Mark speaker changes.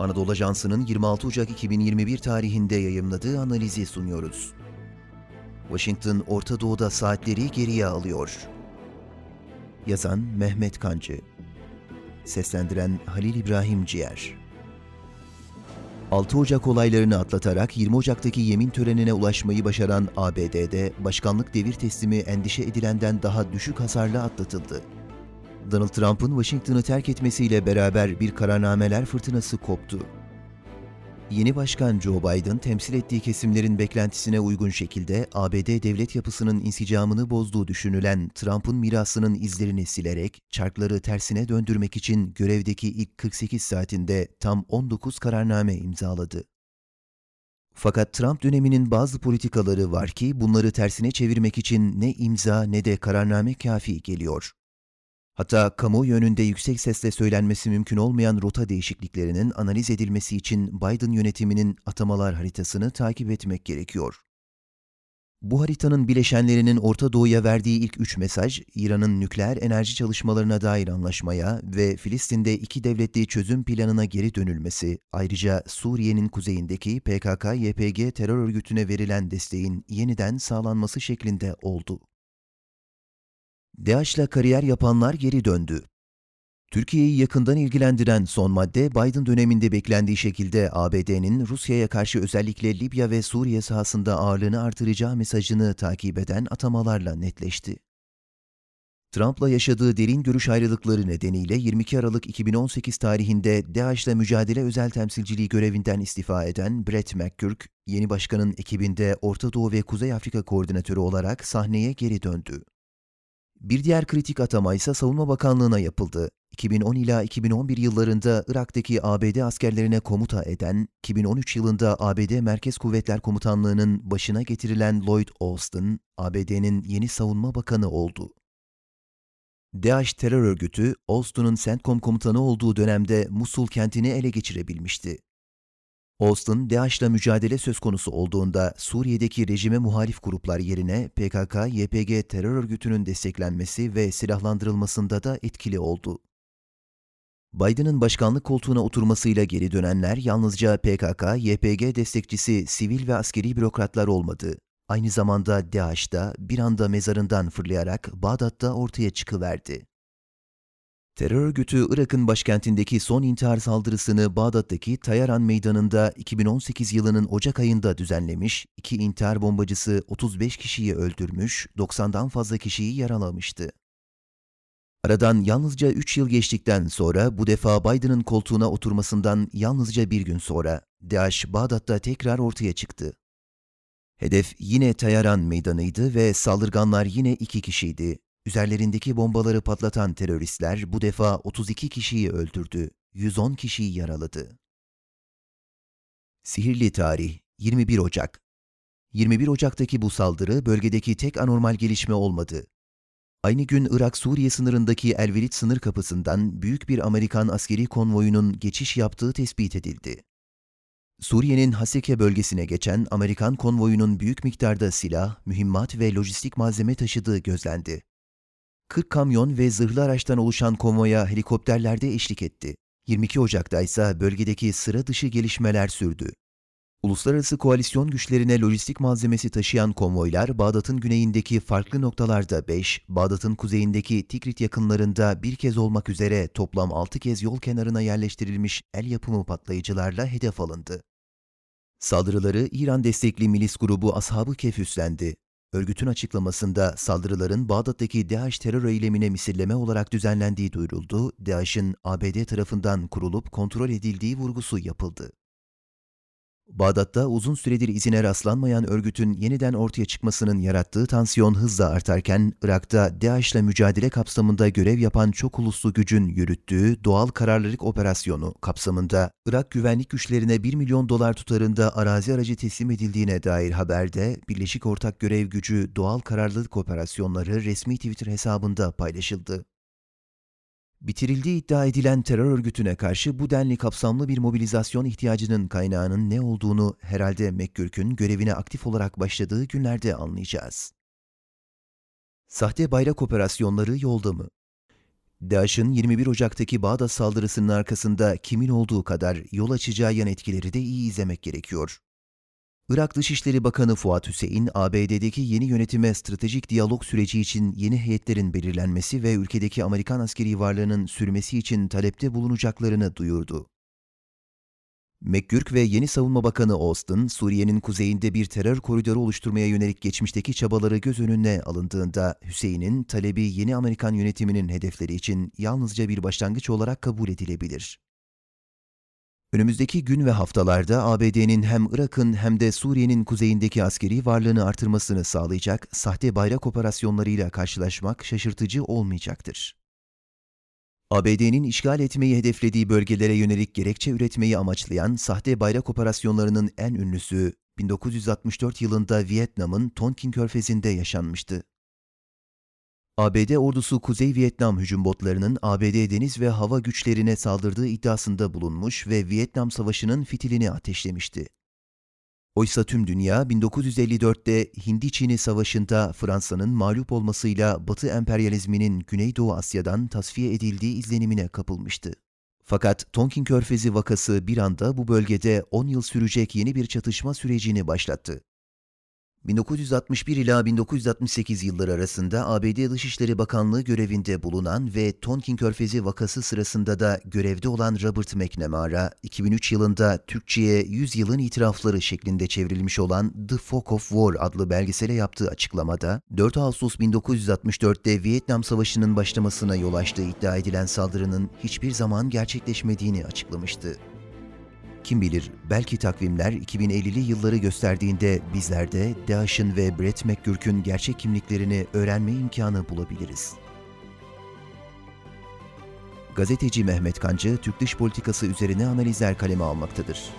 Speaker 1: Anadolu Ajansı'nın 26 Ocak 2021 tarihinde yayımladığı analizi sunuyoruz. Washington, Orta Doğu'da saatleri geriye alıyor. Yazan Mehmet Kancı Seslendiren Halil İbrahim Ciğer 6 Ocak olaylarını atlatarak 20 Ocak'taki yemin törenine ulaşmayı başaran ABD'de başkanlık devir teslimi endişe edilenden daha düşük hasarla atlatıldı. Donald Trump'ın Washington'ı terk etmesiyle beraber bir kararnameler fırtınası koptu. Yeni başkan Joe Biden temsil ettiği kesimlerin beklentisine uygun şekilde ABD devlet yapısının insicamını bozduğu düşünülen Trump'ın mirasının izlerini silerek çarkları tersine döndürmek için görevdeki ilk 48 saatinde tam 19 kararname imzaladı. Fakat Trump döneminin bazı politikaları var ki bunları tersine çevirmek için ne imza ne de kararname kafi geliyor. Hatta kamu yönünde yüksek sesle söylenmesi mümkün olmayan rota değişikliklerinin analiz edilmesi için Biden yönetiminin atamalar haritasını takip etmek gerekiyor. Bu haritanın bileşenlerinin Orta Doğu'ya verdiği ilk üç mesaj, İran'ın nükleer enerji çalışmalarına dair anlaşmaya ve Filistin'de iki devletli çözüm planına geri dönülmesi, ayrıca Suriye'nin kuzeyindeki PKK-YPG terör örgütüne verilen desteğin yeniden sağlanması şeklinde oldu. DAEŞ'la kariyer yapanlar geri döndü. Türkiye'yi yakından ilgilendiren son madde Biden döneminde beklendiği şekilde ABD'nin Rusya'ya karşı özellikle Libya ve Suriye sahasında ağırlığını artıracağı mesajını takip eden atamalarla netleşti. Trump'la yaşadığı derin görüş ayrılıkları nedeniyle 22 Aralık 2018 tarihinde DAEŞ'le mücadele özel temsilciliği görevinden istifa eden Brett McGurk, yeni başkanın ekibinde Orta Doğu ve Kuzey Afrika koordinatörü olarak sahneye geri döndü. Bir diğer kritik atama ise Savunma Bakanlığı'na yapıldı. 2010 ila 2011 yıllarında Irak'taki ABD askerlerine komuta eden, 2013 yılında ABD Merkez Kuvvetler Komutanlığı'nın başına getirilen Lloyd Austin, ABD'nin yeni savunma bakanı oldu. DAEŞ terör örgütü, Austin'un CENTCOM komutanı olduğu dönemde Musul kentini ele geçirebilmişti. Austin, DAEŞ'la mücadele söz konusu olduğunda Suriye'deki rejime muhalif gruplar yerine PKK-YPG terör örgütünün desteklenmesi ve silahlandırılmasında da etkili oldu. Biden'ın başkanlık koltuğuna oturmasıyla geri dönenler yalnızca PKK-YPG destekçisi sivil ve askeri bürokratlar olmadı. Aynı zamanda DAEŞ da bir anda mezarından fırlayarak Bağdat'ta ortaya çıkıverdi. Terör örgütü Irak'ın başkentindeki son intihar saldırısını Bağdat'taki Tayaran Meydanı'nda 2018 yılının Ocak ayında düzenlemiş, iki intihar bombacısı 35 kişiyi öldürmüş, 90'dan fazla kişiyi yaralamıştı. Aradan yalnızca 3 yıl geçtikten sonra bu defa Biden'ın koltuğuna oturmasından yalnızca bir gün sonra DAEŞ Bağdat'ta tekrar ortaya çıktı. Hedef yine Tayaran meydanıydı ve saldırganlar yine iki kişiydi. Üzerlerindeki bombaları patlatan teröristler bu defa 32 kişiyi öldürdü, 110 kişiyi yaraladı. Sihirli tarih 21 Ocak 21 Ocak'taki bu saldırı bölgedeki tek anormal gelişme olmadı. Aynı gün Irak-Suriye sınırındaki Elvelit sınır kapısından büyük bir Amerikan askeri konvoyunun geçiş yaptığı tespit edildi. Suriye'nin Haseke bölgesine geçen Amerikan konvoyunun büyük miktarda silah, mühimmat ve lojistik malzeme taşıdığı gözlendi. 40 kamyon ve zırhlı araçtan oluşan konvoya helikopterlerde eşlik etti. 22 Ocak'ta ise bölgedeki sıra dışı gelişmeler sürdü. Uluslararası koalisyon güçlerine lojistik malzemesi taşıyan konvoylar Bağdat'ın güneyindeki farklı noktalarda 5, Bağdat'ın kuzeyindeki Tikrit yakınlarında bir kez olmak üzere toplam 6 kez yol kenarına yerleştirilmiş el yapımı patlayıcılarla hedef alındı. Saldırıları İran destekli milis grubu Ashab-ı Kehf üstlendi. Örgütün açıklamasında saldırıların Bağdat'taki DAEŞ terör eylemine misilleme olarak düzenlendiği duyuruldu, DAEŞ'in ABD tarafından kurulup kontrol edildiği vurgusu yapıldı. Bağdat'ta uzun süredir izine rastlanmayan örgütün yeniden ortaya çıkmasının yarattığı tansiyon hızla artarken, Irak'ta DAEŞ'le mücadele kapsamında görev yapan çok uluslu gücün yürüttüğü doğal kararlılık operasyonu kapsamında Irak güvenlik güçlerine 1 milyon dolar tutarında arazi aracı teslim edildiğine dair haberde Birleşik Ortak Görev Gücü Doğal Kararlılık Operasyonları resmi Twitter hesabında paylaşıldı. Bitirildiği iddia edilen terör örgütüne karşı bu denli kapsamlı bir mobilizasyon ihtiyacının kaynağının ne olduğunu herhalde McGurk'ün görevine aktif olarak başladığı günlerde anlayacağız. Sahte bayrak operasyonları yolda mı? DAEŞ'ın 21 Ocak'taki Bağdat saldırısının arkasında kimin olduğu kadar yol açacağı yan etkileri de iyi izlemek gerekiyor. Irak Dışişleri Bakanı Fuat Hüseyin, ABD'deki yeni yönetime stratejik diyalog süreci için yeni heyetlerin belirlenmesi ve ülkedeki Amerikan askeri varlığının sürmesi için talepte bulunacaklarını duyurdu. McGurk ve yeni Savunma Bakanı Austin, Suriye'nin kuzeyinde bir terör koridoru oluşturmaya yönelik geçmişteki çabaları göz önüne alındığında Hüseyin'in talebi yeni Amerikan yönetiminin hedefleri için yalnızca bir başlangıç olarak kabul edilebilir. Önümüzdeki gün ve haftalarda ABD'nin hem Irak'ın hem de Suriye'nin kuzeyindeki askeri varlığını artırmasını sağlayacak sahte bayrak operasyonlarıyla karşılaşmak şaşırtıcı olmayacaktır. ABD'nin işgal etmeyi hedeflediği bölgelere yönelik gerekçe üretmeyi amaçlayan sahte bayrak operasyonlarının en ünlüsü 1964 yılında Vietnam'ın Tonkin Körfezi'nde yaşanmıştı. ABD ordusu Kuzey Vietnam hücum botlarının ABD deniz ve hava güçlerine saldırdığı iddiasında bulunmuş ve Vietnam Savaşı'nın fitilini ateşlemişti. Oysa tüm dünya 1954'te Hindi-Çin'i savaşında Fransa'nın mağlup olmasıyla Batı emperyalizminin Güneydoğu Asya'dan tasfiye edildiği izlenimine kapılmıştı. Fakat Tonkin Körfezi vakası bir anda bu bölgede 10 yıl sürecek yeni bir çatışma sürecini başlattı. 1961 ila 1968 yılları arasında ABD Dışişleri Bakanlığı görevinde bulunan ve Tonkin Körfezi vakası sırasında da görevde olan Robert McNamara, 2003 yılında Türkçe'ye 100 yılın itirafları şeklinde çevrilmiş olan The Fog of War adlı belgesele yaptığı açıklamada, 4 Ağustos 1964'te Vietnam Savaşı'nın başlamasına yol açtığı iddia edilen saldırının hiçbir zaman gerçekleşmediğini açıklamıştı. Kim bilir belki takvimler 2050'li yılları gösterdiğinde bizler de DAEŞ'in ve Brett McGurk'ün gerçek kimliklerini öğrenme imkanı bulabiliriz. Gazeteci Mehmet Kancı, Türk dış politikası üzerine analizler kaleme almaktadır.